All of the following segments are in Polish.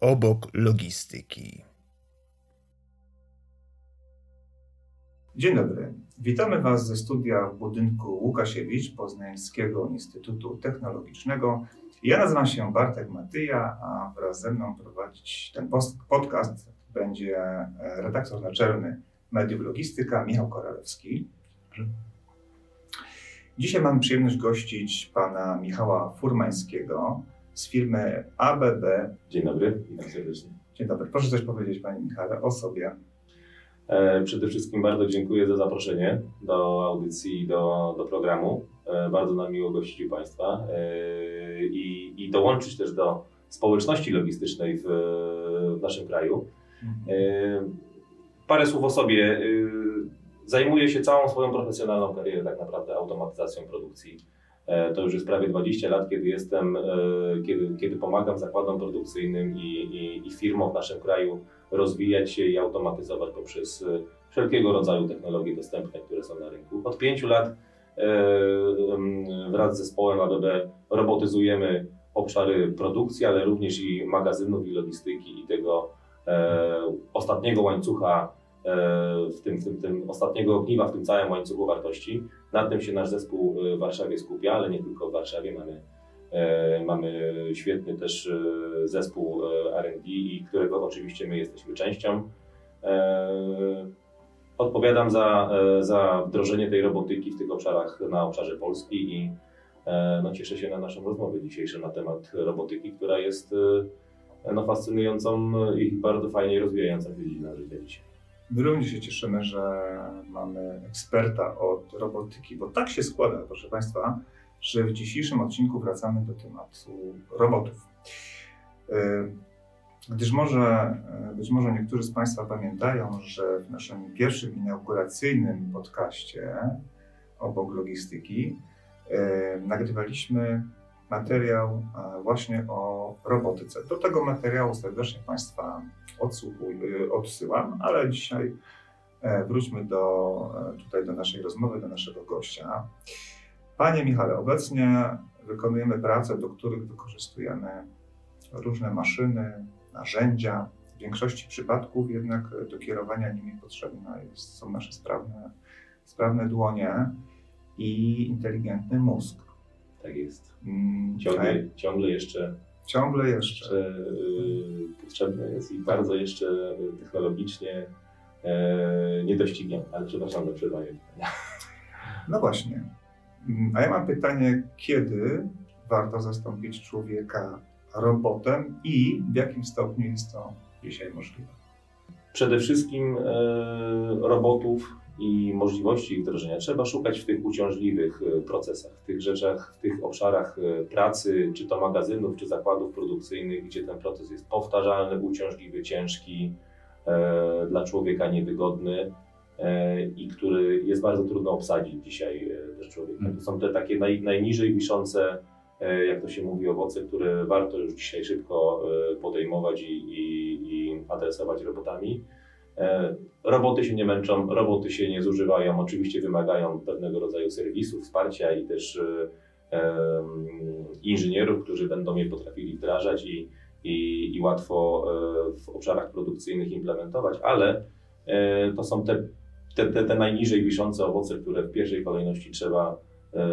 obok logistyki. Dzień dobry. Witamy Was ze studia w budynku Łukasiewicz Poznańskiego Instytutu Technologicznego. Ja nazywam się Bartek Matyja, a wraz ze mną prowadzić ten podcast będzie e, redaktor naczelny Mediów Logistyka Michał Koralewski. Dzisiaj mamy przyjemność gościć pana Michała Furmańskiego z firmy ABB. Dzień dobry, witam serdecznie. Dzień dobry. Proszę coś powiedzieć panie Michale o sobie. E, przede wszystkim bardzo dziękuję za zaproszenie do audycji, do, do programu. E, bardzo nam miło gościć u Państwa e, i, i dołączyć też do społeczności logistycznej w, w naszym kraju. Mhm. Parę słów o sobie. Zajmuję się całą swoją profesjonalną karierę tak naprawdę automatyzacją produkcji. To już jest prawie 20 lat, kiedy jestem, kiedy, kiedy pomagam zakładom produkcyjnym i, i, i firmom w naszym kraju rozwijać się i automatyzować poprzez e, wszelkiego rodzaju technologie dostępne, które są na rynku. Od pięciu lat e, wraz z zespołem ABB robotyzujemy obszary produkcji, ale również i magazynów i logistyki i tego e, ostatniego łańcucha, w tym, tym, tym ostatniego ogniwa w tym całym łańcuchu wartości. Nad tym się nasz zespół w Warszawie skupia, ale nie tylko w Warszawie. Mamy E, mamy świetny też e, zespół e, RD, którego oczywiście my jesteśmy częścią. Odpowiadam za, za wdrożenie tej robotyki w tych obszarach na obszarze Polski i no, cieszę się na naszą rozmowę dzisiejszą na temat robotyki, która jest no, fascynującą i bardzo fajnie rozwijającą się dziedzina życia dzisiaj. My również się cieszymy, że mamy eksperta od robotyki, bo tak się składa, proszę Państwa, że w dzisiejszym odcinku wracamy do tematu robotów. E, gdyż może, e, być może niektórzy z Państwa pamiętają, że w naszym pierwszym inauguracyjnym podcaście obok logistyki e, nagrywaliśmy materiał właśnie o robotyce. Do tego materiału serdecznie Państwa odsyłam, ale dzisiaj wróćmy do, tutaj do naszej rozmowy, do naszego gościa. Panie Michale, obecnie wykonujemy prace, do których wykorzystujemy różne maszyny, narzędzia. W większości przypadków jednak do kierowania nimi potrzebne jest, są nasze sprawne, sprawne dłonie i inteligentny mózg. Tak jest. Mm, ciągle, tak. ciągle jeszcze. Ciągle jeszcze. jeszcze yy, potrzebne jest i bardzo jeszcze technologicznie yy, nie dościgniemy, ale przepraszam za przerwanie. No właśnie. Mm, a ja mam pytanie, kiedy warto zastąpić człowieka robotem i w jakim stopniu jest to dzisiaj możliwe? Przede wszystkim e, robotów i możliwości ich wdrożenia trzeba szukać w tych uciążliwych e, procesach, w tych rzeczach, w tych obszarach e, pracy, czy to magazynów, czy zakładów produkcyjnych, gdzie ten proces jest powtarzalny, uciążliwy, ciężki, e, dla człowieka niewygodny E, i który jest bardzo trudno obsadzić dzisiaj e, też człowieka. Mm. To są te takie naj, najniżej wiszące, e, jak to się mówi, owoce, które warto już dzisiaj szybko podejmować i, i, i adresować robotami. Roboty się nie męczą, roboty się nie zużywają, oczywiście wymagają pewnego rodzaju serwisu, wsparcia i też inżynierów, którzy będą je potrafili wdrażać i, i, i łatwo w obszarach produkcyjnych implementować, ale to są te te, te, te najniżej wiszące owoce, które w pierwszej kolejności trzeba e,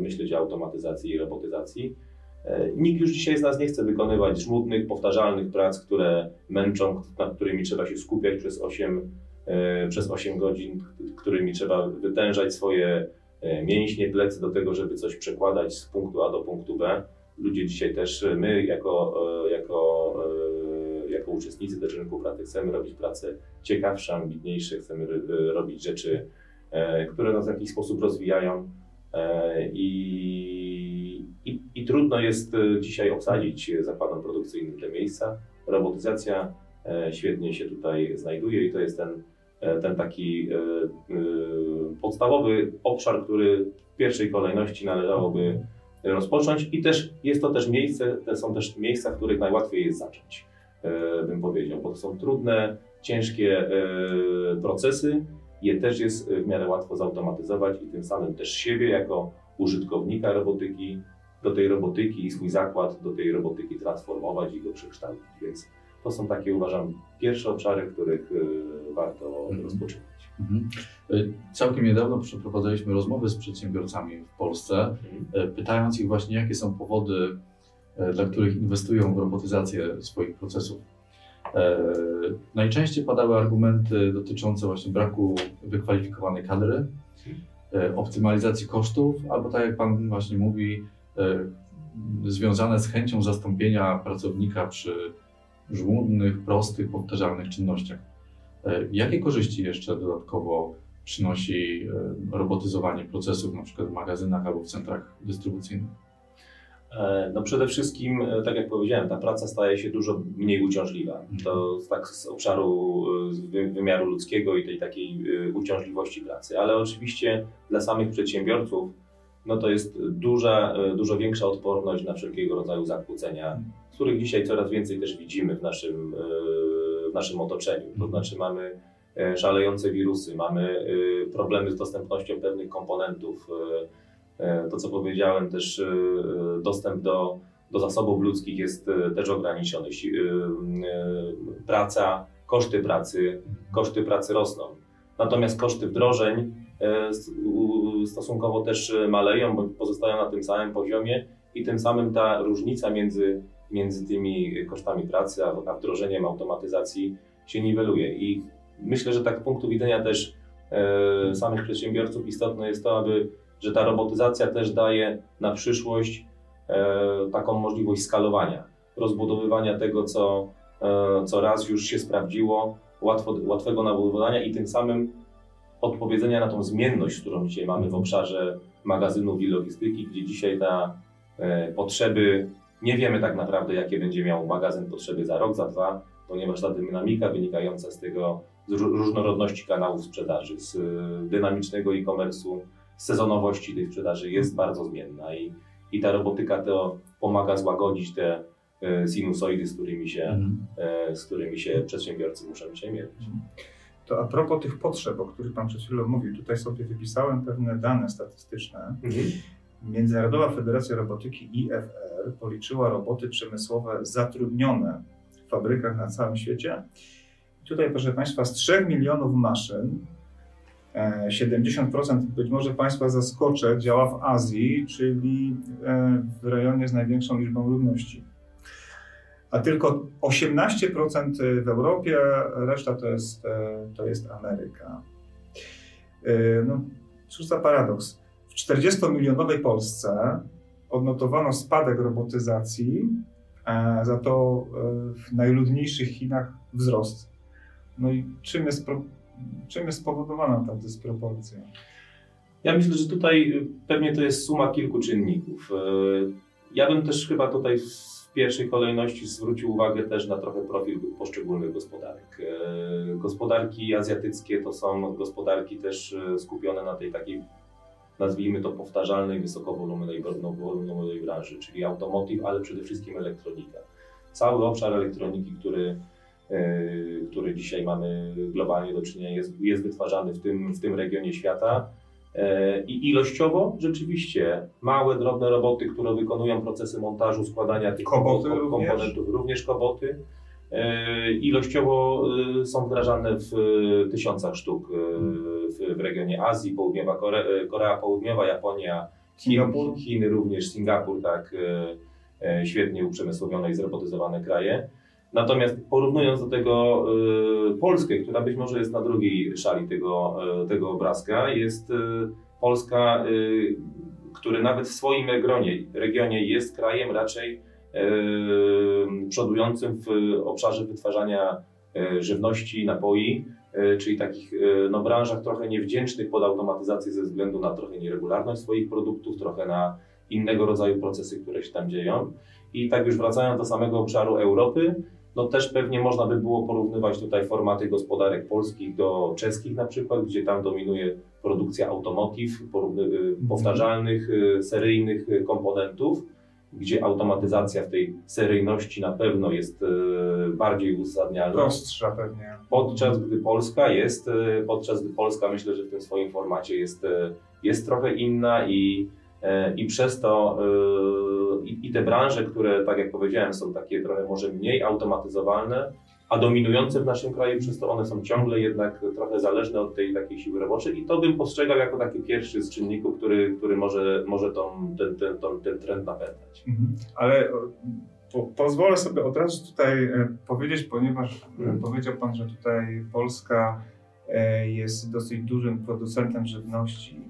myśleć o automatyzacji i robotyzacji. E, nikt już dzisiaj z nas nie chce wykonywać żmudnych, powtarzalnych prac, które męczą, nad którymi trzeba się skupiać przez 8, e, przez 8 godzin, którymi trzeba wytężać swoje e, mięśnie, plecy do tego, żeby coś przekładać z punktu A do punktu B. Ludzie dzisiaj też, my jako, jako jako uczestnicy też rynku pracy chcemy robić pracę ciekawsze, ambitniejsze, chcemy robić rzeczy, które nas w jakiś sposób rozwijają. I, i, I, trudno jest e, dzisiaj obsadzić zakładom produkcyjnym te miejsca. Robotyzacja świetnie się tutaj znajduje i to jest ten, ten taki podstawowy obszar, który w pierwszej kolejności należałoby rozpocząć i też jest to też miejsce, są też miejsca, w których najłatwiej jest zacząć. E, bym powiedział, bo to są trudne, ciężkie e, procesy. Je też jest w miarę łatwo zautomatyzować i tym samym też siebie jako użytkownika robotyki do tej robotyki i swój zakład do tej robotyki transformować i go przekształcić. Więc to są takie, uważam, pierwsze obszary, których y, warto Mhm. rozpoczynać. Mhm. Y, Całkiem niedawno przeprowadzaliśmy rozmowy z przedsiębiorcami w Polsce, y, pytając ich właśnie, jakie są powody, dla których inwestują w robotyzację swoich procesów. Najczęściej padały argumenty dotyczące właśnie braku wykwalifikowanej kadry, y, optymalizacji kosztów, albo tak jak Pan właśnie mówi, związane z chęcią zastąpienia pracownika przy żmudnych, prostych, powtarzalnych czynnościach. E, Jakie korzyści jeszcze dodatkowo przynosi e, robotyzowanie procesów, na przykład w magazynach albo w centrach dystrybucyjnych? E, No przede wszystkim, e, tak jak powiedziałem, ta praca staje się dużo mniej uciążliwa. To z- tak z obszaru e, wymiaru ludzkiego i tej takiej e, uciążliwości pracy. Ale oczywiście dla samych przedsiębiorców no to jest duża, e, dużo większa odporność na wszelkiego rodzaju zakłócenia, z których dzisiaj coraz więcej też widzimy w naszym, e, w naszym otoczeniu. To znaczy mamy e, szalejące wirusy, mamy problemy z dostępnością pewnych komponentów, to co powiedziałem, też dostęp do, do zasobów ludzkich jest też ograniczony. Praca, koszty pracy, koszty pracy rosną. Natomiast koszty wdrożeń stosunkowo też e, maleją, bo pozostają na tym samym poziomie i tym samym ta różnica między, między tymi kosztami pracy a, a wdrożeniem automatyzacji się niweluje. I myślę, że tak z punktu widzenia też e, samych przedsiębiorców istotne jest to, aby, że ta robotyzacja też daje na przyszłość e, taką możliwość skalowania, rozbudowywania tego, co, e, co raz już się sprawdziło, łatwo, łatwego nabudowania i tym samym odpowiedzenia na tą zmienność, którą dzisiaj mamy w obszarze magazynów i logistyki, gdzie dzisiaj ta e, potrzeby, nie wiemy tak naprawdę, jakie będzie miał magazyn potrzeby za rok, za dwa, ponieważ ta dynamika wynikająca z tego, z ró- różnorodności kanałów sprzedaży, z e, dynamicznego e-commerce'u, z sezonowości tej sprzedaży jest bardzo zmienna i, i ta robotyka to pomaga złagodzić te e, sinusoidy, z którymi się, e, z którymi się przedsiębiorcy muszą dzisiaj mierzyć. To a propos tych potrzeb, o których Pan przed chwilą mówił, tutaj sobie wypisałem pewne dane statystyczne. Międzynarodowa Federacja Robotyki IFR policzyła roboty przemysłowe zatrudnione w fabrykach na całym świecie. Tutaj, proszę Państwa, z 3 milionów maszyn e, 70% być może Państwa zaskoczę, działa w Azji, czyli e, w rejonie z największą liczbą ludności. A tylko 18% w Europie, reszta to jest, e, to jest Ameryka. E, No, cóż za paradoks. W 40-milionowej Polsce odnotowano spadek robotyzacji, e, za to w najludniejszych Chinach wzrost. No i czym jest, czym jest spowodowana ta dysproporcja? Ja myślę, że tutaj pewnie to jest suma kilku czynników. Ja bym też chyba tutaj pierwszej kolejności zwrócił uwagę też na trochę profil poszczególnych gospodarek. Y, Gospodarki azjatyckie to są gospodarki też y, skupione na tej takiej, nazwijmy to powtarzalnej, wysokowolumowej wolumowej branży, czyli automotive, ale przede wszystkim elektronika. Cały obszar elektroniki, który y, który dzisiaj mamy globalnie do czynienia, jest, jest wytwarzany w tym, w tym regionie świata. E, I ilościowo rzeczywiście małe, drobne roboty, które wykonują procesy montażu, składania tych Koboty kompo- również? komponentów, również koboty. E, Ilościowo e, są wdrażane w tysiącach sztuk w, regionie Azji, Południowa Kore, e, Korea Południowa, Japonia, Chin? Chiny również, Singapur, tak, świetnie uprzemysłowione i zrobotyzowane kraje. Natomiast porównując do tego e, Polskę, która być może jest na drugiej szali tego, e, tego obrazka, jest e, Polska, który nawet w swoim regionie, regionie jest krajem raczej przodującym w obszarze wytwarzania żywności, napoi, czyli takich no, branżach trochę niewdzięcznych pod automatyzację ze względu na trochę nieregularność swoich produktów, trochę na innego rodzaju procesy, które się tam dzieją. I tak już wracając do samego obszaru Europy, no też pewnie można by było porównywać tutaj formaty gospodarek polskich do czeskich na przykład, gdzie tam dominuje produkcja automotive, porówny, y, powtarzalnych, y, seryjnych y, komponentów, gdzie automatyzacja w tej seryjności na pewno jest bardziej uzasadnialna. Prostsza pewnie. Podczas gdy Polska jest, podczas gdy Polska myślę, że w tym swoim formacie jest, jest trochę inna i, I przez to e, i, i te branże, które, tak jak powiedziałem, są takie trochę może mniej automatyzowalne, a dominujące w naszym kraju, przez to one są ciągle jednak trochę zależne od tej takiej siły roboczej i to bym postrzegał jako taki pierwszy z czynników, który, który może, może tą, ten, ten, ten, ten trend napędzać. Mhm. Ale po, pozwolę sobie od razu tutaj e, powiedzieć, ponieważ e, Mhm. powiedział Pan, że tutaj Polska e, jest dosyć dużym producentem żywności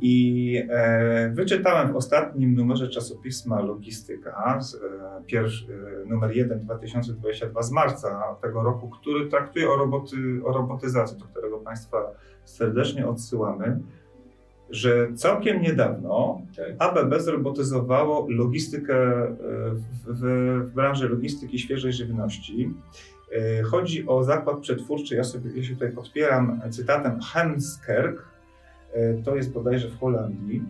i e, wyczytałem w ostatnim numerze czasopisma Logistyka, z, e, pierwszy, e, numer 1 2022 z marca tego roku, który traktuje o, roboty, o robotyzacji, do którego Państwa serdecznie odsyłamy, że całkiem niedawno Tak. ABB zrobotyzowało logistykę e, w, w, w branży logistyki świeżej żywności. E, Chodzi o zakład przetwórczy, ja, sobie, ja się tutaj podpieram cytatem Hemskerk, e, to jest bodajże w Holandii.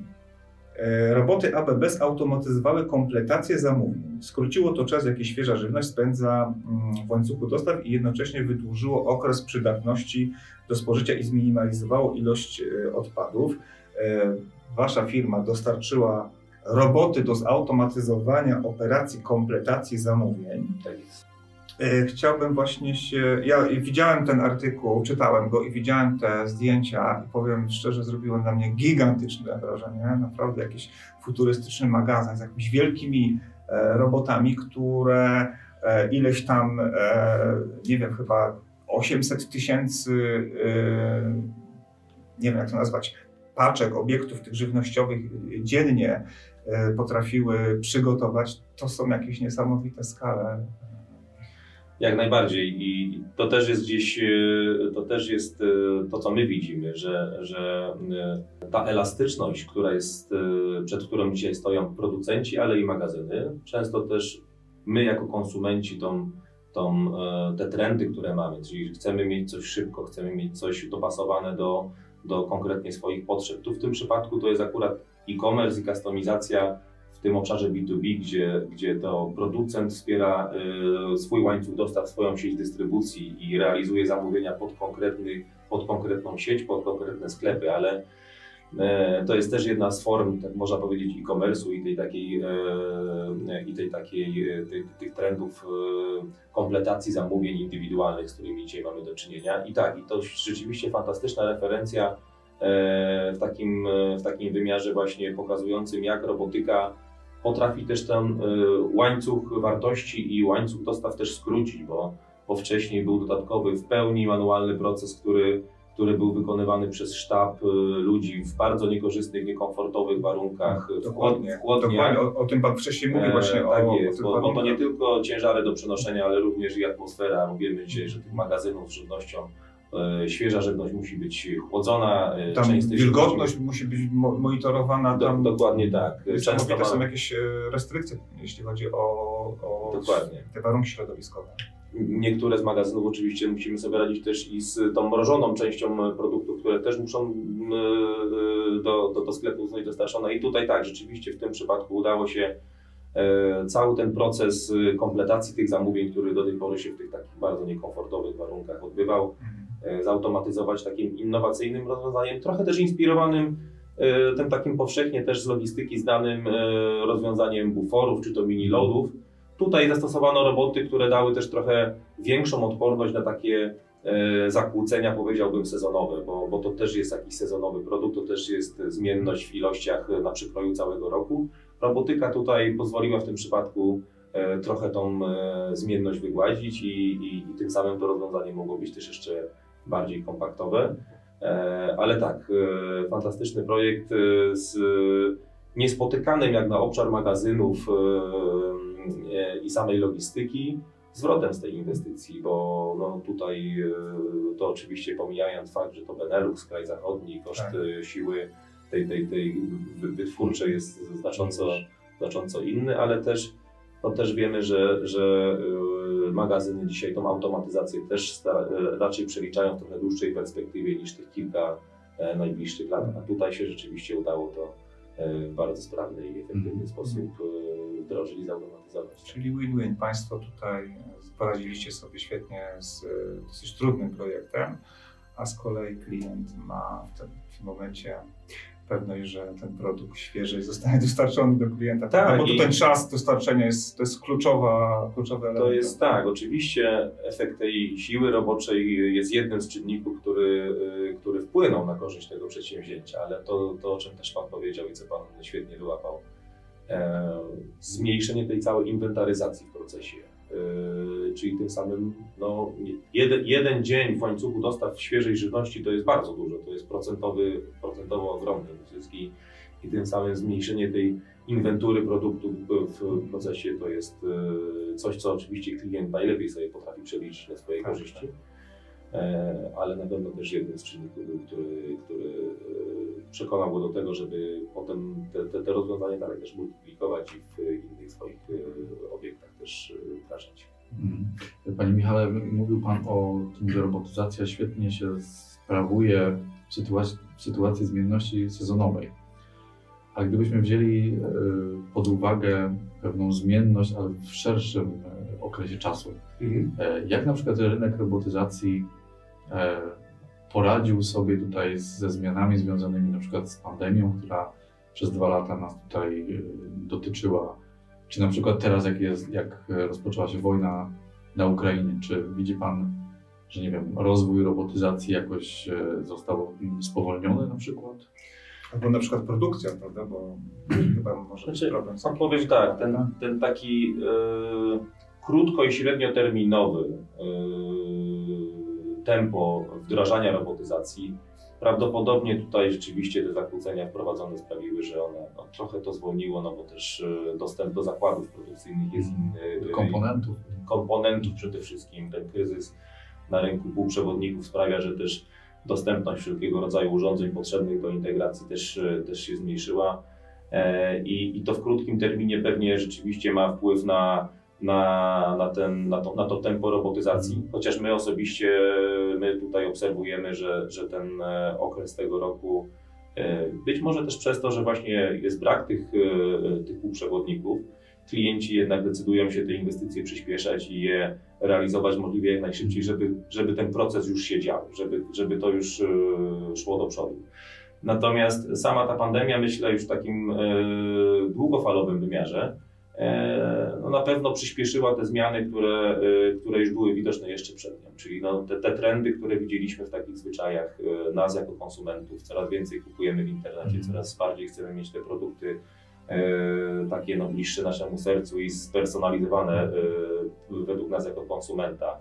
E, Roboty ABB zautomatyzowały kompletację zamówień. Skróciło to czas, jaki świeża żywność spędza mm, w łańcuchu dostaw i jednocześnie wydłużyło okres przydatności do spożycia i zminimalizowało ilość odpadów. Wasza firma dostarczyła roboty do zautomatyzowania operacji kompletacji zamówień. E, Chciałbym właśnie się. Ja widziałem ten artykuł, czytałem go i widziałem te zdjęcia i powiem szczerze, zrobiło na mnie gigantyczne wrażenie. Naprawdę jakiś futurystyczny magazyn z jakimiś wielkimi e, robotami, które e, ileś tam, nie wiem, chyba 800 tysięcy, nie wiem jak to nazwać, paczek, obiektów tych żywnościowych dziennie potrafiły przygotować. To są jakieś niesamowite skale. Jak najbardziej i to też jest gdzieś, e, to też jest e, to, co my widzimy, że, że e, ta elastyczność, która jest, przed którą dzisiaj stoją producenci, ale i magazyny, często też my jako konsumenci tą, tą, te trendy, które mamy, czyli chcemy mieć coś szybko, chcemy mieć coś dopasowane do, do konkretnie swoich potrzeb. Tu w tym przypadku to jest akurat e-commerce i kustomizacja w tym obszarze B2B, gdzie, gdzie to producent wspiera y, swój łańcuch dostaw, swoją sieć dystrybucji i realizuje zamówienia pod, konkretny, pod konkretną sieć, pod konkretne sklepy, ale e, to jest też jedna z form, tak można powiedzieć, e-commerce'u i tej takiej, e, i tej takiej, e, tych, tych trendów kompletacji zamówień indywidualnych, z którymi dzisiaj mamy do czynienia. I tak, i to rzeczywiście fantastyczna referencja w takim, w takim wymiarze właśnie pokazującym, jak robotyka potrafi też ten e, łańcuch wartości i łańcuch dostaw też skrócić, bo, bo wcześniej był dodatkowy w pełni manualny proces, który, który był wykonywany przez sztab e, ludzi w bardzo niekorzystnych, niekomfortowych warunkach, Dokładnie, w chłodniach. dokładnie. O, o tym Pan wcześniej mówił właśnie. E, o, tak o jest, tych bo, bo to nie tylko ciężary do przenoszenia, ale również i atmosfera. Wiemy dzisiaj, że tych magazynów z żywnością, świeża żywność musi być chłodzona. e, Tam wilgotność musi być mo- monitorowana. Do, Tam dokładnie tak. Często Niesamowite są mamy- jakieś e, restrykcje, jeśli chodzi o, o Dokładnie. te warunki środowiskowe. Niektóre z magazynów oczywiście musimy sobie radzić też i z tą mrożoną częścią produktów, które też muszą e, do, do, do sklepu zostać dostarczone. I tutaj tak, rzeczywiście w tym przypadku udało się e, cały ten proces e, kompletacji tych zamówień, który do tej pory się w tych takich bardzo niekomfortowych warunkach odbywał, e, zautomatyzować takim innowacyjnym rozwiązaniem, trochę też inspirowanym e, tym takim powszechnie też z logistyki znanym e, rozwiązaniem buforów czy to mini loadów. Tutaj zastosowano roboty, które dały też trochę większą odporność na takie e, zakłócenia, powiedziałbym, sezonowe, bo, bo to też jest jakiś sezonowy produkt, to też jest zmienność w ilościach e, na przykroju całego roku. Robotyka tutaj pozwoliła w tym przypadku e, trochę tą e, zmienność wygładzić i, i, i tym samym to rozwiązanie mogło być też jeszcze bardziej kompaktowe. E, Ale tak, e, fantastyczny projekt e, z niespotykanym jak na obszar magazynów i samej logistyki zwrotem z tej inwestycji, bo no tutaj to oczywiście pomijając fakt, że to Benelux, kraj zachodni, koszt Tak. siły tej, tej, tej wy- wytwórczej jest znacząco, znacząco inny, ale też, no też wiemy, że, że e, magazyny dzisiaj tą automatyzację też e, raczej przeliczają w trochę dłuższej perspektywie niż tych kilka e, najbliższych lat, a tutaj się rzeczywiście udało to e, w bardzo sprawny i efektywny Mhm. sposób e, wdrożyć i zautomatyzować. Czyli win-win. Państwo tutaj poradziliście sobie świetnie z e, dosyć trudnym projektem, a z kolei klient ma w tym, w tym momencie pewność, że ten produkt świeży zostanie dostarczony do klienta. Tak, no bo i- ten czas dostarczenia jest, to jest kluczowa, kluczowy element. To jest tak, oczywiście efekt tej siły roboczej jest jednym z czynników, który, y, który wpłynął na korzyść tego przedsięwzięcia, ale to, to o czym też Pan powiedział i co Pan świetnie wyłapał, e, zmniejszenie tej całej inwentaryzacji w procesie. E, czyli tym samym no, jeden, jeden dzień w łańcuchu dostaw świeżej żywności to jest bardzo dużo, to jest procentowy, procentowo ogromny zysk i, tym samym zmniejszenie tej inwentury produktów w procesie to jest e, coś, co oczywiście klient najlepiej sobie potrafi przeliczyć na swojej Tak, korzyści. E, Ale na pewno też jednym z czynników był, który, który e, przekonał go do tego, żeby potem te, te, te rozwiązania dalej też multiplikować i w innych swoich e, obiektach też wdrażać. Mhm. Panie Michale, mówił Pan o tym, że robotyzacja świetnie się sprawuje w sytuacji, w sytuacji zmienności sezonowej. A gdybyśmy wzięli pod uwagę pewną zmienność, ale w szerszym okresie czasu, e, jak na przykład rynek robotyzacji e, poradził sobie tutaj ze zmianami związanymi na przykład z pandemią, która przez dwa lata nas tutaj e, dotyczyła, czy na przykład teraz, jak, jest, jak rozpoczęła się wojna na Ukrainie, czy widzi Pan, że nie wiem, rozwój robotyzacji jakoś został mm, spowolniony na przykład? Albo na przykład produkcja, prawda, bo chyba może być Znaczy, problem. z Pan jakimś- powiem tak, ten, ten taki e, krótko i średnioterminowy e, tempo wdrażania robotyzacji, prawdopodobnie tutaj rzeczywiście te zakłócenia wprowadzone sprawiły, że one no, trochę to zwolniło, no bo też e, dostęp do zakładów produkcyjnych jest inny. e, Komponentów? komponentów przede wszystkim. Ten kryzys na rynku półprzewodników sprawia, że też dostępność wszelkiego rodzaju urządzeń potrzebnych do integracji też, też się zmniejszyła. I, I to w krótkim terminie pewnie rzeczywiście ma wpływ na, na, na, ten, na, to, na to tempo robotyzacji. Chociaż my osobiście, my tutaj obserwujemy, że, że ten e, okres tego roku, e, być może też przez to, że właśnie jest brak tych, e, tych półprzewodników, klienci jednak decydują się te inwestycje przyspieszać i je realizować możliwie jak najszybciej, żeby, żeby ten proces już się dział, żeby, żeby to już szło do przodu. Natomiast sama ta pandemia, myślę, już w takim długofalowym wymiarze, no na pewno przyspieszyła te zmiany, które, e, które już były widoczne jeszcze przed nią. Czyli no te, te trendy, które widzieliśmy w takich zwyczajach e, nas jako konsumentów, coraz więcej kupujemy w internecie, coraz bardziej chcemy mieć te produkty e, takie no, bliższe naszemu sercu i spersonalizowane e, według nas jako konsumenta.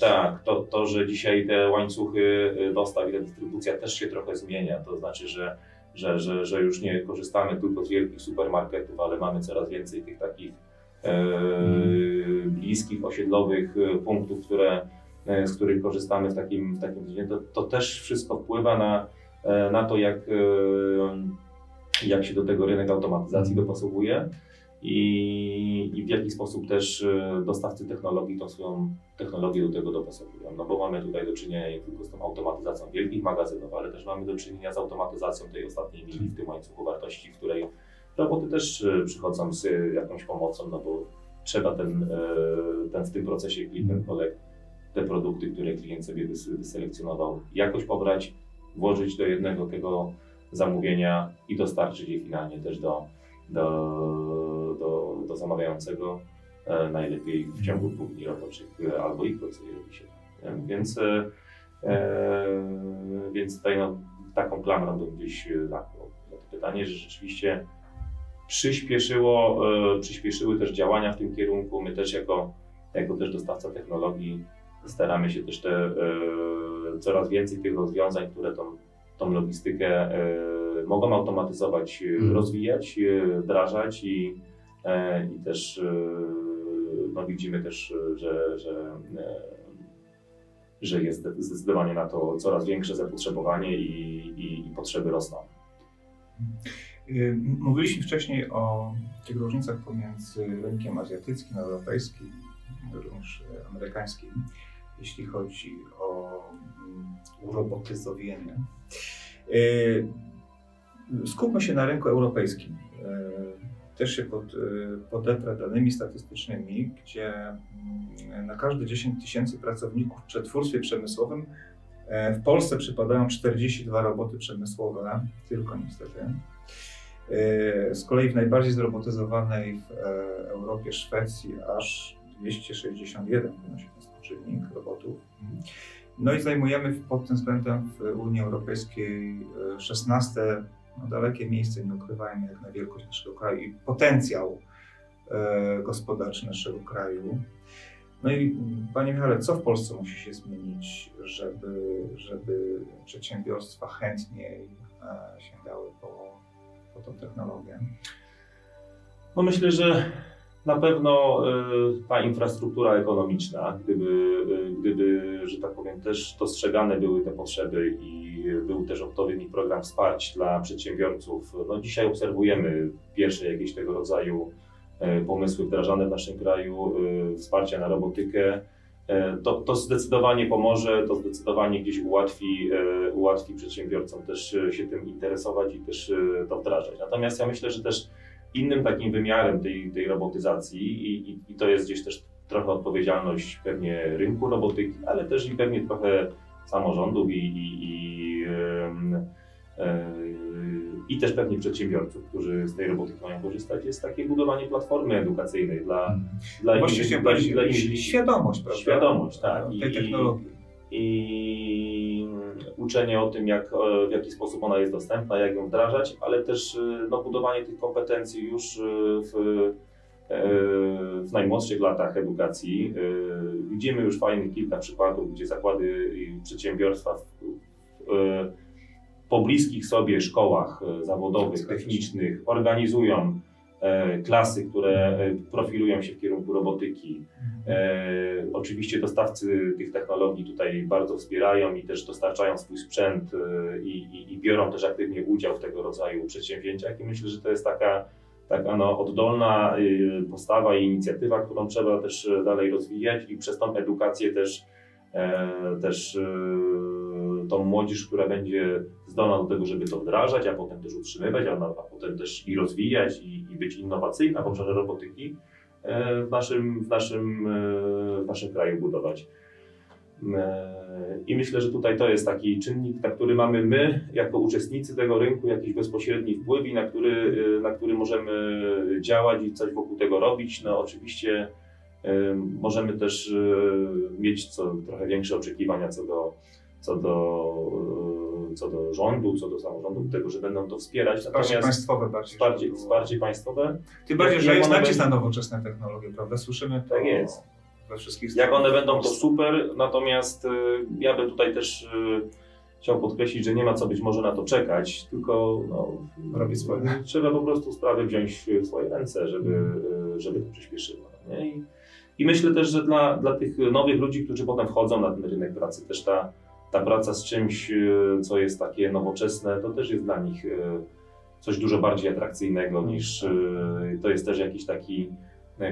Tak, to, to, że dzisiaj te łańcuchy dostaw i ta dystrybucja też się trochę zmienia, to znaczy, że, że, że, że już nie korzystamy tylko z wielkich supermarketów, ale mamy coraz więcej tych takich e, bliskich, osiedlowych e, punktów, które, e, z których korzystamy w takim, w takim. To, to też wszystko wpływa na, na to, jak, jak się do tego rynek automatyzacji dopasowuje i, i w jaki sposób też e, dostawcy technologii tą swoją technologię do tego dopasowują. No bo mamy tutaj do czynienia nie tylko z tą automatyzacją wielkich magazynów, ale też mamy do czynienia z automatyzacją tej ostatniej mili w tym łańcuchu wartości, w której roboty też e, przychodzą z jakąś pomocą, no bo trzeba ten, e, ten w tym procesie click and collect te produkty, które klient sobie wys- wyselekcjonował, jakoś pobrać, włożyć do jednego tego zamówienia i dostarczyć je finalnie też do, do, do, zamawiającego e, najlepiej w ciągu dwóch dni roboczych e, albo i krócej robi się. Nie? Więc, e, e, więc tutaj no, taką klamrą bym gdzieś e, zamknął na to pytanie, że rzeczywiście przyspieszyło, e, przyspieszyły też działania w tym kierunku. My też jako, jako też dostawca technologii staramy się też te, e, coraz więcej tych rozwiązań, które tą, tą logistykę e, mogą automatyzować, e, Mhm. rozwijać, e, wdrażać i, e, i też e, no, widzimy też, e, że, że, e, że jest zdecydowanie na to coraz większe zapotrzebowanie i, i, i potrzeby rosną. Y, Mówiliśmy wcześniej o tych różnicach pomiędzy rynkiem azjatyckim, europejskim, również y, amerykańskim, jeśli chodzi o mm, urobotyzowienie. Y, Skupmy się na rynku europejskim. Też się pod, y, podeprę danymi statystycznymi, gdzie mm, na każde 10 tysięcy pracowników w przetwórstwie przemysłowym E, W Polsce przypadają 42 roboty przemysłowe, tylko niestety. E, Z kolei w najbardziej zrobotyzowanej w e, Europie Szwecji aż 261 wynosi ten współczynnik robotów. No i zajmujemy pod tym względem w Unii Europejskiej e, 16 no, dalekie miejsce, nie ukrywajmy, jak na wielkość naszego kraju i potencjał e, gospodarczy naszego kraju. No i Panie Michale, co w Polsce musi się zmienić, żeby, żeby przedsiębiorstwa chętniej e, sięgały po, po tą technologię? No myślę, że na pewno y, ta infrastruktura ekonomiczna, gdyby, y, gdyby, że tak powiem, też dostrzegane były te potrzeby i był też odpowiedni program wsparć dla przedsiębiorców. No dzisiaj obserwujemy pierwsze jakieś tego rodzaju y, pomysły wdrażane w naszym kraju, wsparcia na robotykę. To, to zdecydowanie pomoże, to zdecydowanie gdzieś ułatwi, ułatwi przedsiębiorcom też się tym interesować i też to wdrażać. Natomiast ja myślę, że też innym takim wymiarem tej, tej robotyzacji i, i, i to jest gdzieś też trochę odpowiedzialność pewnie rynku robotyki, ale też i pewnie trochę samorządów i, i, i, e, i też pewnie przedsiębiorców, którzy z tej robotyki mają korzystać, jest takie budowanie platformy edukacyjnej dla, dla Właśnie innych- dla, dla innych- świadomość, prawda? Świadomość, tak. Tej technologii. i uczenie o tym, jak, e, w jaki sposób ona jest dostępna, jak ją wdrażać, ale też e, no, budowanie tych kompetencji już e, w, w najmłodszych latach edukacji. Widzimy już fajnych kilka przykładów, gdzie zakłady i przedsiębiorstwa po bliskich sobie szkołach zawodowych, technicznych organizują klasy, które e, profilują się w kierunku robotyki. E, oczywiście dostawcy tych technologii tutaj bardzo wspierają i też dostarczają swój sprzęt e, i, i, i biorą też aktywnie udział w tego rodzaju przedsięwzięciach i myślę, że to jest taka, taka no, oddolna postawa i inicjatywa, którą trzeba też e, dalej rozwijać i przez tą edukację też, e, też e, tą młodzież, która będzie zdolna do tego, żeby to wdrażać, a potem też utrzymywać, a, a potem też i rozwijać i, i być innowacyjna w obszarze robotyki e, w naszym, w naszym, e, w naszym kraju budować. E, I myślę, że tutaj to jest taki czynnik, na który mamy my, jako uczestnicy tego rynku, jakiś bezpośredni wpływ i na który, na który możemy działać i coś wokół tego robić. No oczywiście możemy też mieć co, trochę większe oczekiwania co do, co, do, co do rządu, co do samorządu, tego, że będą to wspierać. Wsparcie Natomiast państwowe bardziej. wsparcie, było. wsparcie państwowe Tym bardziej, że jest nacisk na nowoczesne technologie, prawda? Słyszymy to Tak jest. we wszystkich Jak one będą, to super, natomiast y, ja bym tutaj też y, chciał podkreślić, że nie ma co być może na to czekać, tylko no, Robić swoje. trzeba po prostu sprawy wziąć w swoje ręce, żeby, y, żeby to przyspieszyło. Nie? I, I myślę też, że dla, dla tych nowych ludzi, którzy potem wchodzą na ten rynek pracy, też ta, ta praca z czymś, y, co jest takie nowoczesne, to też jest dla nich y, coś dużo bardziej atrakcyjnego niż y, to jest też jakiś taki e,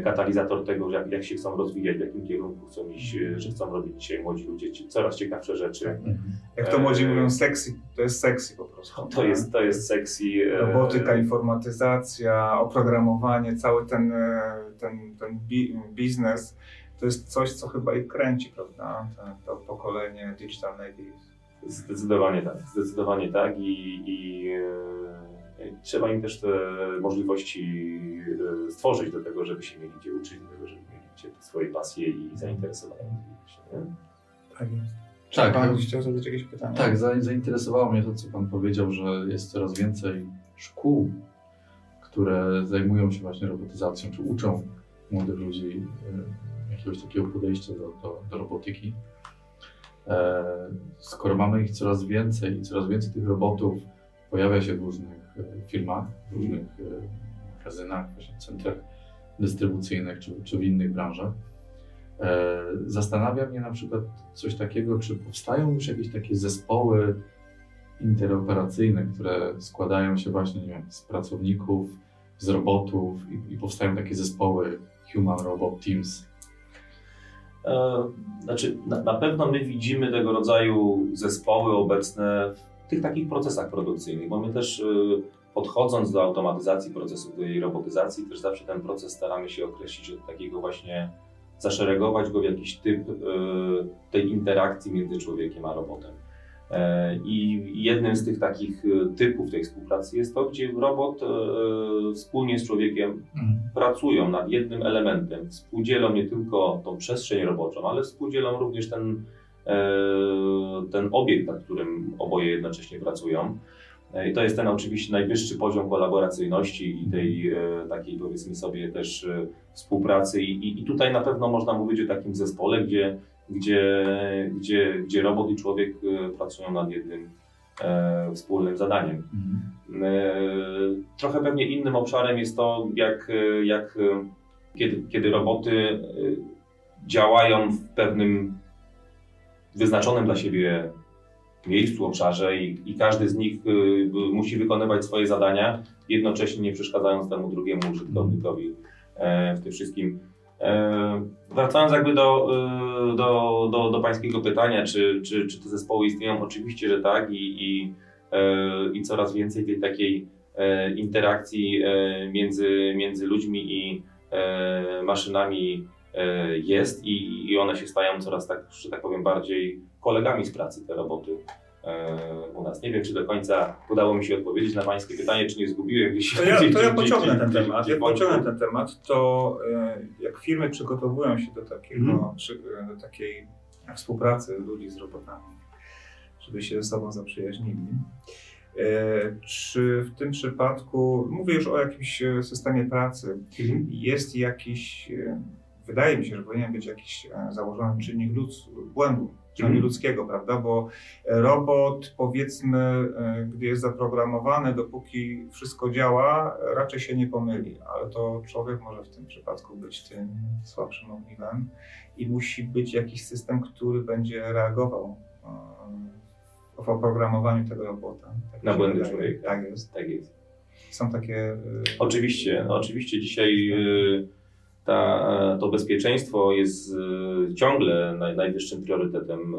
katalizator tego, jak, jak się chcą rozwijać, w jakim kierunku chcą iść, e, że chcą robić dzisiaj młodzi ludzie coraz ciekawsze rzeczy. Mhm. Jak to młodzi e, mówią, sexy, to jest sexy po prostu. To jest, to jest sexy. e, Robotyka, informatyzacja, oprogramowanie, cały ten, e, ten, ten bi biznes, to jest coś, co chyba ich kręci, prawda? To, to pokolenie digital native. Zdecydowanie tak, zdecydowanie tak i, i e, trzeba im też te możliwości e, stworzyć do tego, żeby się mieli gdzie uczyć, do tego, żeby mieli gdzie swoje pasje i zainteresowania. Tak jest. Tak, Pan chciał zadać jakieś pytanie? Tak, za- zainteresowało mnie to, co Pan powiedział, że jest coraz więcej szkół, które zajmują się właśnie robotyzacją, czy uczą młodych ludzi e, jakiegoś takiego podejścia do, do, do robotyki. E, Skoro mamy ich coraz więcej i coraz więcej tych robotów pojawia się w różnych firmach, w różnych e, magazynach, centrach dystrybucyjnych czy, czy w innych branżach, E, Zastanawia mnie na przykład coś takiego, czy powstają już jakieś takie zespoły interoperacyjne, które składają się właśnie nie wiem, z pracowników, z robotów i, i powstają takie zespoły Human Robot Teams. E, Znaczy, na, na pewno my widzimy tego rodzaju zespoły obecne tych takich procesach produkcyjnych, bo my też e, podchodząc do automatyzacji procesów, do jej robotyzacji, też zawsze ten proces staramy się określić od takiego właśnie, zaszeregować go w jakiś typ e, tej interakcji między człowiekiem a robotem. E, I jednym z tych takich e, typów tej współpracy jest to, gdzie robot wspólnie z człowiekiem Mhm. pracują nad jednym elementem. Współdzielą nie tylko tą przestrzeń roboczą, ale współdzielą również ten, ten obiekt, nad którym oboje jednocześnie pracują. E, I to jest ten oczywiście najwyższy poziom kolaboracyjności i tej e, takiej powiedzmy sobie też e, współpracy. I, i, tutaj na pewno można mówić o takim zespole, gdzie, gdzie, gdzie, gdzie robot i człowiek e, pracują nad jednym e, wspólnym zadaniem. Mhm. E, Trochę pewnie innym obszarem jest to, jak, e, jak e, kiedy, kiedy roboty e, działają w pewnym wyznaczonym dla siebie miejscu, obszarze i, i każdy z nich e, musi wykonywać swoje zadania, jednocześnie nie przeszkadzając temu drugiemu użytkownikowi e, w tym wszystkim. E, Wracając jakby do, e, do, do, do Pańskiego pytania, czy, czy, czy te zespoły istnieją? Oczywiście, że tak i, i, e, i coraz więcej tej takiej e, interakcji e, między, między ludźmi i maszynami jest i, i one się stają coraz tak, że tak powiem, bardziej kolegami z pracy, te roboty e, u nas. Nie wiem, czy do końca udało mi się odpowiedzieć na Pańskie pytanie, czy nie zgubiłem gdzieś. To ja, to ja pociągnę ten temat. wątku. pociągnę ten temat, to e, jak firmy przygotowują się do, takiego, przy- do takiej współpracy ludzi z robotami, żeby się ze sobą zaprzyjaźnili, e, czy w tym przypadku, mówię już o jakimś e, systemie pracy, Mhm. jest jakiś, e, wydaje mi się, że powinien być jakiś e, założony czynnik ludz, błędu, przynajmniej Mhm. ludzkiego, prawda? Bo robot, powiedzmy, e, gdy jest zaprogramowany, dopóki wszystko działa, e, raczej się nie pomyli, ale to człowiek może w tym przypadku być tym słabszym ogniwem i musi być jakiś system, który będzie reagował e, w oprogramowaniu tego robota. Tak Na błędy człowieka. Tak jest. Tak jest. Są takie. e, Oczywiście, oczywiście dzisiaj y, ta, to bezpieczeństwo jest y, ciągle naj, najwyższym priorytetem y,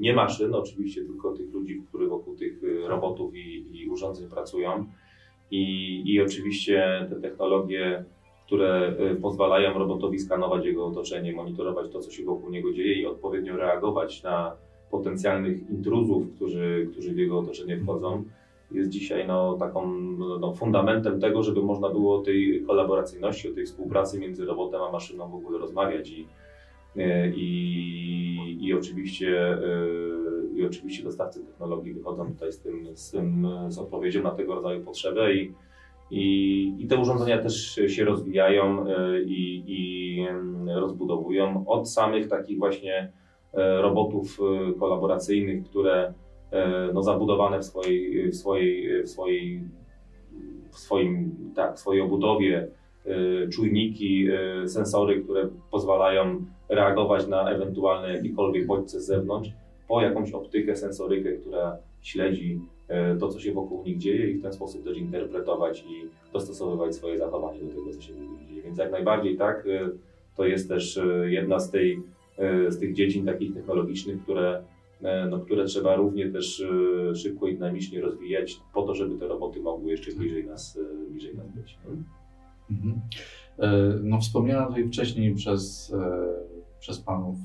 nie maszyn, oczywiście, tylko tych ludzi, którzy wokół tych robotów i, i urządzeń pracują. I, I oczywiście te technologie, które pozwalają robotowi skanować jego otoczenie, monitorować to, co się wokół niego dzieje i odpowiednio reagować na potencjalnych intruzów, którzy, którzy w jego otoczenie wchodzą, jest dzisiaj no, taką no, fundamentem tego, żeby można było o tej kolaboracyjności, o tej współpracy między robotem a maszyną w ogóle rozmawiać i, e, i, i, oczywiście, e, i oczywiście dostawcy technologii wychodzą tutaj z tym, z, tym, z odpowiedzią na tego rodzaju potrzebę i, i, i te urządzenia też się rozwijają e, i, i rozbudowują od samych takich właśnie robotów kolaboracyjnych, które no, zabudowane w swojej, w swojej, w swojej, w swoim, tak, w swojej obudowie e, czujniki, e, sensory, które pozwalają reagować na ewentualne jakiekolwiek bodźce z zewnątrz, po jakąś optykę, sensorykę, która śledzi e, to, co się wokół nich dzieje i w ten sposób też interpretować i dostosowywać swoje zachowanie do tego, co się dzieje. Więc jak najbardziej tak, e, to jest też e, jedna z, tej, e, z tych dziedzin takich technologicznych, które e, no, które trzeba równie też e, szybko i dynamicznie rozwijać po to, żeby te roboty mogły jeszcze bliżej nas, e, bliżej nas być. Mhm. E, No, wspomniana tutaj wcześniej przez, e, przez Panów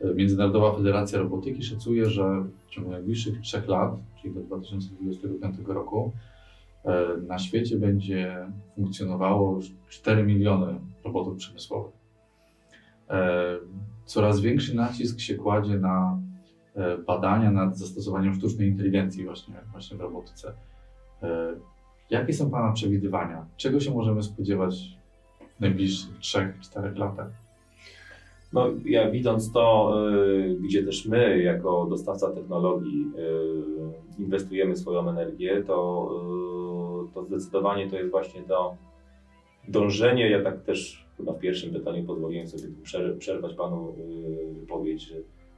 e, Międzynarodowa Federacja Robotyki szacuje, że w ciągu najbliższych trzech lat, czyli do 2025 roku, e, na świecie będzie funkcjonowało już 4 miliony robotów przemysłowych. E, Coraz większy nacisk się kładzie na e, badania nad zastosowaniem sztucznej inteligencji właśnie, właśnie w robotyce. E, Jakie są Pana przewidywania? Czego się możemy spodziewać w najbliższych 3-4 latach? No, ja widząc to, y, gdzie też my, jako dostawca technologii, inwestujemy swoją energię, to, to zdecydowanie to jest właśnie to dążenie. Ja tak też chyba w pierwszym pytaniu pozwoliłem sobie przerwać Panu wypowiedź, że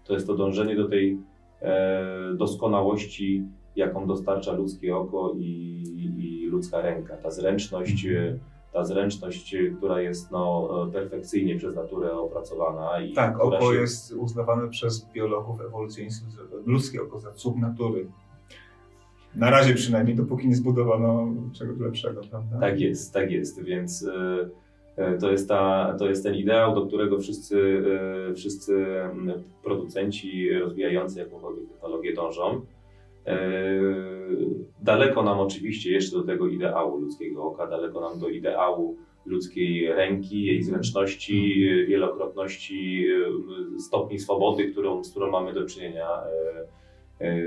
to jest to dążenie do tej e, doskonałości, jaką dostarcza ludzkie oko i, i ludzka ręka. Ta zręczność. y, ta zręczność, y, która jest no, e, perfekcyjnie przez naturę opracowana. I Tak, oko się- jest uznawane przez biologów, ewolucjonistów, za- ludzkie oko za cud natury. Na razie przynajmniej, dopóki nie zbudowano czegoś lepszego, prawda? Tak jest, tak jest, więc, E, To jest, ta, to jest ten ideał, do którego wszyscy, e, wszyscy mm, producenci rozwijający jakąkolwiek technologię dążą. E, Daleko nam oczywiście jeszcze do tego ideału ludzkiego oka, daleko nam do ideału ludzkiej ręki, jej zręczności, e, wielokrotności, e, stopni swobody, którą, z którą mamy do czynienia e, e,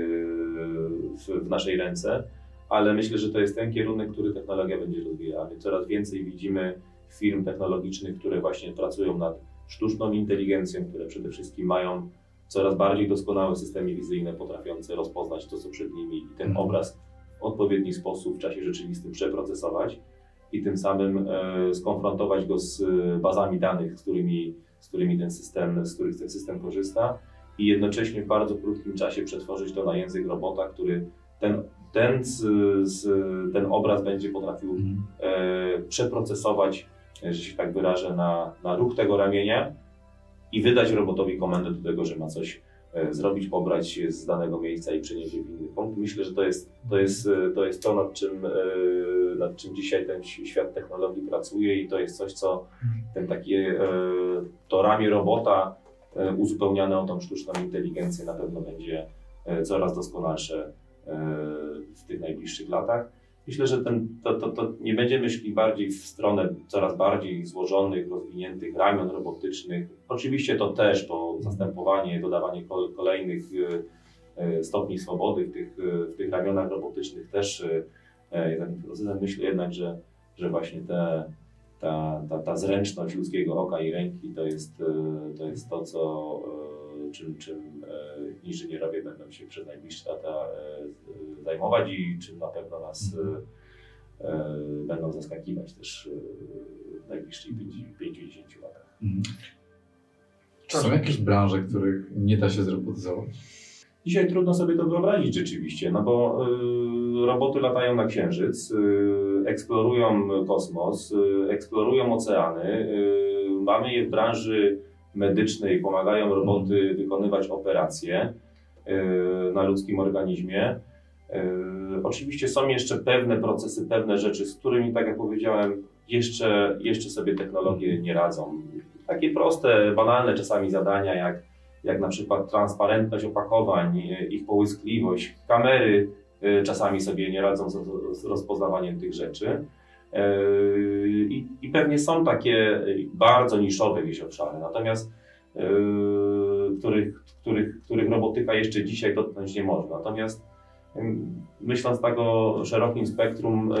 w, w naszej ręce. Ale myślę, że to jest ten kierunek, który technologia będzie rozwijała. Więc Coraz więcej widzimy firm technologicznych, które właśnie pracują nad sztuczną inteligencją, które przede wszystkim mają coraz bardziej doskonałe systemy wizyjne, potrafiące rozpoznać to, co przed nimi i ten Mhm. obraz w odpowiedni sposób w czasie rzeczywistym przeprocesować i tym samym e, skonfrontować go z e, bazami danych, z którymi, z którymi ten system, z których ten system korzysta i jednocześnie w bardzo krótkim czasie przetworzyć to na język robota, który ten, ten, z, z, ten obraz będzie potrafił Mhm. e, przeprocesować, że się tak wyrażę, na, na ruch tego ramienia i wydać robotowi komendę do tego, że ma coś e, zrobić, pobrać z danego miejsca i przenieść je w inny punkt. Myślę, że to jest to, jest, e, to, jest to nad, czym, e, nad czym dzisiaj ten świat technologii pracuje i to jest coś, co ten takie, to ramię robota uzupełniane o tą sztuczną inteligencję na pewno będzie coraz doskonalsze w tych najbliższych latach. Myślę, że ten, to, to, to nie będziemy szli bardziej w stronę coraz bardziej złożonych, rozwiniętych ramion robotycznych. Oczywiście to też, bo zastępowanie, dodawanie kol- kolejnych e, e, stopni swobody w tych, e, w tych ramionach robotycznych też jest takim procesem. Myślę jednak, że, że właśnie te, ta, ta, ta zręczność ludzkiego oka i ręki to jest, to, jest to, co, czym, czym inżynierowie będą się przez najbliższe lata e, zajmować i czym na pewno nas e, e, będą zaskakiwać też w najbliższych 50 latach. Mhm. Czy są jakieś branże, których nie da się zrobotyzować? Dzisiaj trudno sobie to wyobrazić rzeczywiście, no bo y, roboty latają na Księżyc, y, eksplorują kosmos, y, eksplorują oceany. Y, mamy je w branży medycznej, pomagają roboty wykonywać operacje y, na ludzkim organizmie. Y, oczywiście są jeszcze pewne procesy, pewne rzeczy, z którymi, tak jak powiedziałem, jeszcze, jeszcze sobie technologie nie radzą. Takie proste, banalne czasami zadania, jak jak na przykład transparentność opakowań, e, ich połyskliwość, kamery e, czasami sobie nie radzą z rozpoznawaniem tych rzeczy. E, I, I pewnie są takie bardzo niszowe gdzieś obszary, natomiast e, których, których, których robotyka jeszcze dzisiaj dotknąć nie może. Natomiast em, myśląc tak o szerokim spektrum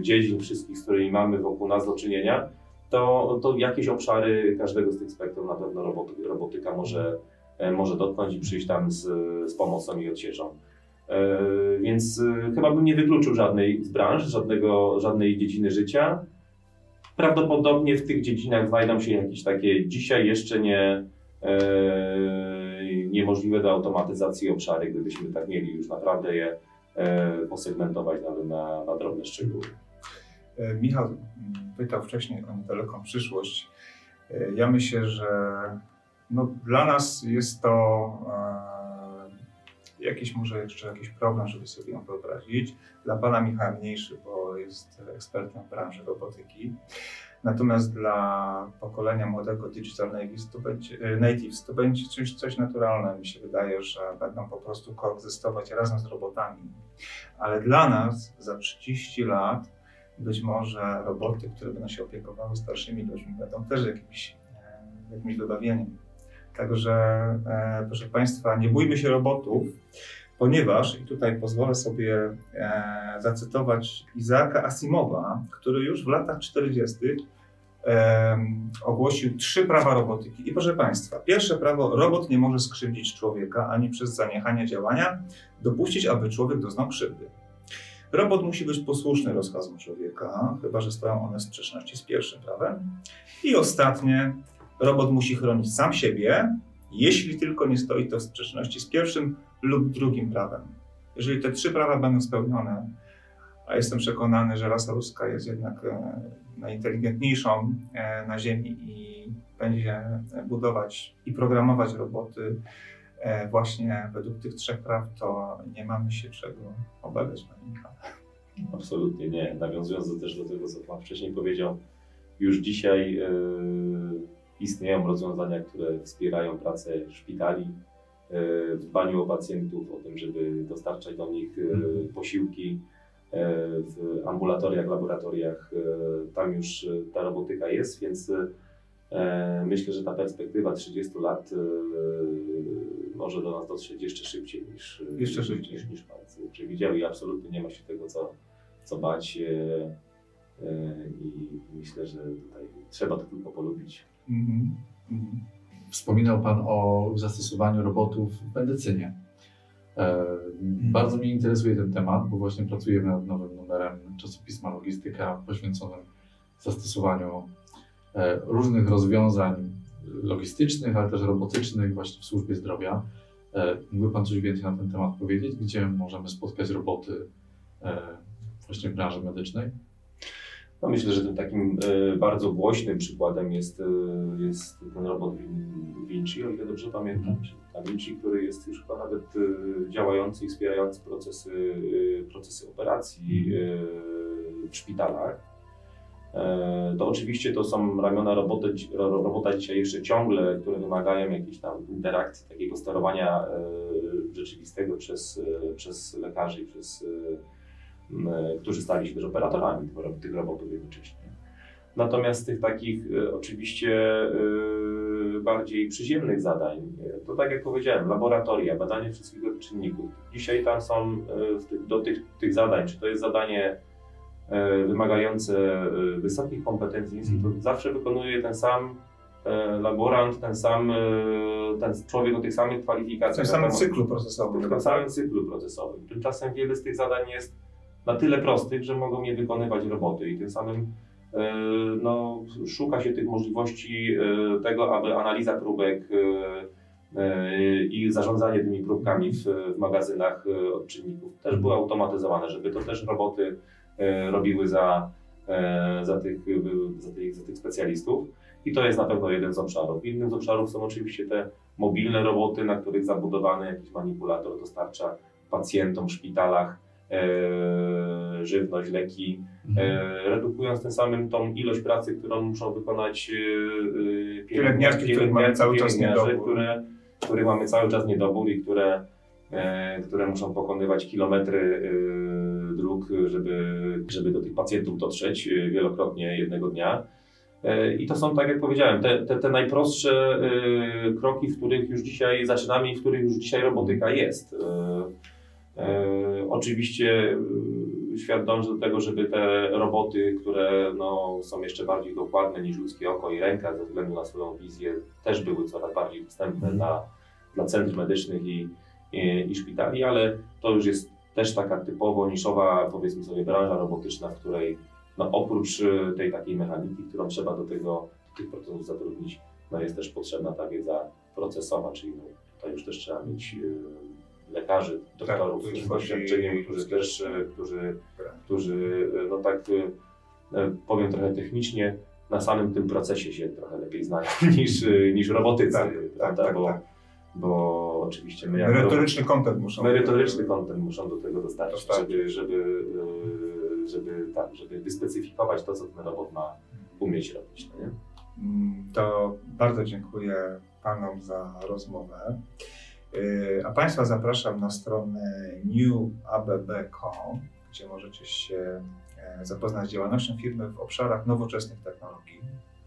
dziedzin wszystkich, z którymi mamy wokół nas do czynienia, to, to jakieś obszary każdego z tych spektrum na pewno roboty, robotyka może, może dotknąć i przyjść tam z, z pomocą i odsieczą. E, Więc e, chyba bym nie wykluczył żadnej z branż, żadnego, żadnej dziedziny życia. Prawdopodobnie w tych dziedzinach znajdą się jakieś takie dzisiaj jeszcze nie, e, niemożliwe do automatyzacji obszary, gdybyśmy tak mieli już naprawdę je posegmentować na, na, na drobne szczegóły. Michał pytał wcześniej o niedaleką przyszłość. Ja myślę, że no, dla nas jest to jakiś może jeszcze jakiś problem, żeby sobie ją wyobrazić. Dla pana Michała mniejszy, bo jest ekspertem w branży robotyki. Natomiast dla pokolenia młodego digital natives to będzie, natives to będzie coś, coś naturalne. Mi się wydaje, że będą po prostu koegzystować razem z robotami. Ale dla nas za 30 lat być może roboty, które będą się opiekowały starszymi ludźmi, będą też jakimś, e, jakimś dobawieniem. Także, e, proszę Państwa, nie bójmy się robotów, ponieważ, i tutaj pozwolę sobie e, zacytować Izaaka Asimowa, który już w latach 40. E, ogłosił trzy prawa robotyki. I proszę Państwa, pierwsze prawo, robot nie może skrzywdzić człowieka ani przez zaniechanie działania dopuścić, aby człowiek doznał krzywdy. Robot musi być posłuszny rozkazom człowieka, chyba że stoją one w sprzeczności z pierwszym prawem. I ostatnie, robot musi chronić sam siebie, jeśli tylko nie stoi to w sprzeczności z pierwszym lub drugim prawem. Jeżeli te trzy prawa będą spełnione, a jestem przekonany, że rasa ludzka jest jednak e, najinteligentniejszą e, na Ziemi i będzie budować i programować roboty e, właśnie według tych trzech praw, to nie mamy się czego obawiać. Michale. Absolutnie nie. Nawiązując też do tego, co Pan wcześniej powiedział, już dzisiaj e, istnieją rozwiązania, które wspierają pracę szpitali e, w dbaniu o pacjentów, o tym, żeby dostarczać do nich e, posiłki e, w ambulatoriach, laboratoriach. Tam już ta robotyka jest, więc myślę, że ta perspektywa 30 lat może do nas dotrzeć jeszcze szybciej niż, Jeszcze szybciej. niż, niż Państwo przewidziały i absolutnie nie ma się tego co, co bać. I myślę, że tutaj trzeba to tylko polubić. Mhm. Mhm. Wspominał Pan o zastosowaniu robotów w medycynie. E, Bardzo mnie interesuje ten temat, bo właśnie pracujemy nad nowym numerem czasopisma Logistyka poświęconym zastosowaniu e, różnych rozwiązań logistycznych, ale też robotycznych właśnie w służbie zdrowia. E, Mógłby Pan coś więcej na ten temat powiedzieć? Gdzie możemy spotkać roboty właśnie w branży medycznej? No myślę, że tym takim e, bardzo głośnym przykładem jest, e, jest ten robot Vinci, o ile dobrze pamiętam. Ta Vinci, który jest już chyba nawet e, działający i wspierający procesy, procesy operacji w szpitalach. To oczywiście to są ramiona robota, ro- robota dzisiaj jeszcze ciągle, które wymagają jakiejś tam interakcji, takiego sterowania rzeczywistego przez, przez lekarzy i przez którzy stali się też operatorami tych, ro- tych robotów jednocześnie. Natomiast tych takich e, oczywiście e, bardziej przyziemnych zadań, e, to tak jak powiedziałem, laboratoria, badanie wszystkich czynników. Dzisiaj tam są e, w do tych, tych zadań, czy to jest zadanie e, wymagające e, wysokich kompetencji, to zawsze wykonuje ten sam e, laborant, ten sam e, ten człowiek o tych samych W kwalifikacjach. tym samym cyklu procesowym. w tym samym cyklu procesowym. Tymczasem wiele z tych zadań jest na tyle prostych, że mogą je wykonywać roboty i tym samym e, no, szuka się tych możliwości e, tego, aby analiza próbek e, i zarządzanie tymi próbkami w, w magazynach odczynników też były automatyzowane, żeby to też roboty robiły za, za, tych, za, tych, za tych specjalistów. I to jest na pewno jeden z obszarów. Innym z obszarów są oczywiście te mobilne roboty, na których zabudowany jakiś manipulator dostarcza pacjentom w szpitalach żywność, leki, e, redukując tym samym tą ilość pracy, którą muszą wykonać e, e, Pielęgniarki, których mamy cały czas niedobór. które, których mamy cały czas niedobór i które, e, które muszą pokonywać kilometry e, dróg, żeby, żeby do tych pacjentów dotrzeć e, wielokrotnie jednego dnia. E, I to są, tak jak powiedziałem, te, te, te najprostsze e, kroki, w których już dzisiaj zaczynamy i w których już dzisiaj robotyka jest. E, Oczywiście e, świat dąży do tego, żeby te roboty, które no, są jeszcze bardziej dokładne niż ludzkie oko i ręka ze względu na swoją wizję, też były coraz bardziej dostępne Mhm. dla, dla centrów medycznych i, i, i szpitali, ale to już jest też taka typowo niszowa, powiedzmy sobie, branża robotyczna, w której no, oprócz e, tej takiej mechaniki, którą trzeba do tego, do tych procesów zatrudnić, no, jest też potrzebna ta wiedza procesowa, czyli no, tutaj już też trzeba mieć e, lekarzy, doktorów Tak, to już z doświadczeniem, którzy też, e, którzy, Tak. którzy e, no tak e, powiem trochę technicznie, na samym tym procesie się trochę lepiej znają niż, niż robotycy, Tak, prawda? tak, bo, tak. bo oczywiście my jako Merytoryczny kontent muszą merytoryczny kontent muszą do tego dostarczyć, żeby, żeby, żeby, tak, żeby wyspecyfikować to, co ten robot ma umieć robić. No nie? Mm, To bardzo dziękuję Panom za rozmowę. Yy, A Państwa zapraszam na stronę newabb.com, gdzie możecie się e, zapoznać z działalnością firmy w obszarach nowoczesnych technologii.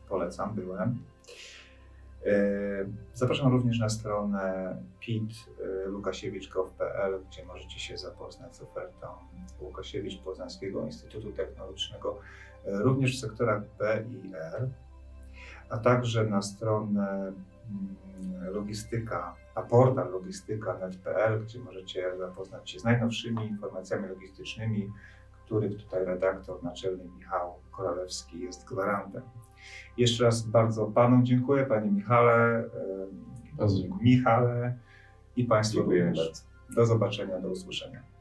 Polecam, byłem. Yy, Zapraszam również na stronę pit.lukasiewicz.gov.pl, gdzie możecie się zapoznać z ofertą Łukasiewicz Poznańskiego Instytutu Technologicznego, e, również w sektorach B i R a także na stronę logistyka, a portal logistyka.net.pl, gdzie możecie zapoznać się z najnowszymi informacjami logistycznymi, których tutaj redaktor naczelny Michał Koralewski jest gwarantem. Jeszcze raz bardzo Panom dziękuję, Panie Michale, Bardzo dziękuję. Michale i Państwu Dziękuję również. bardzo. Do zobaczenia, do usłyszenia.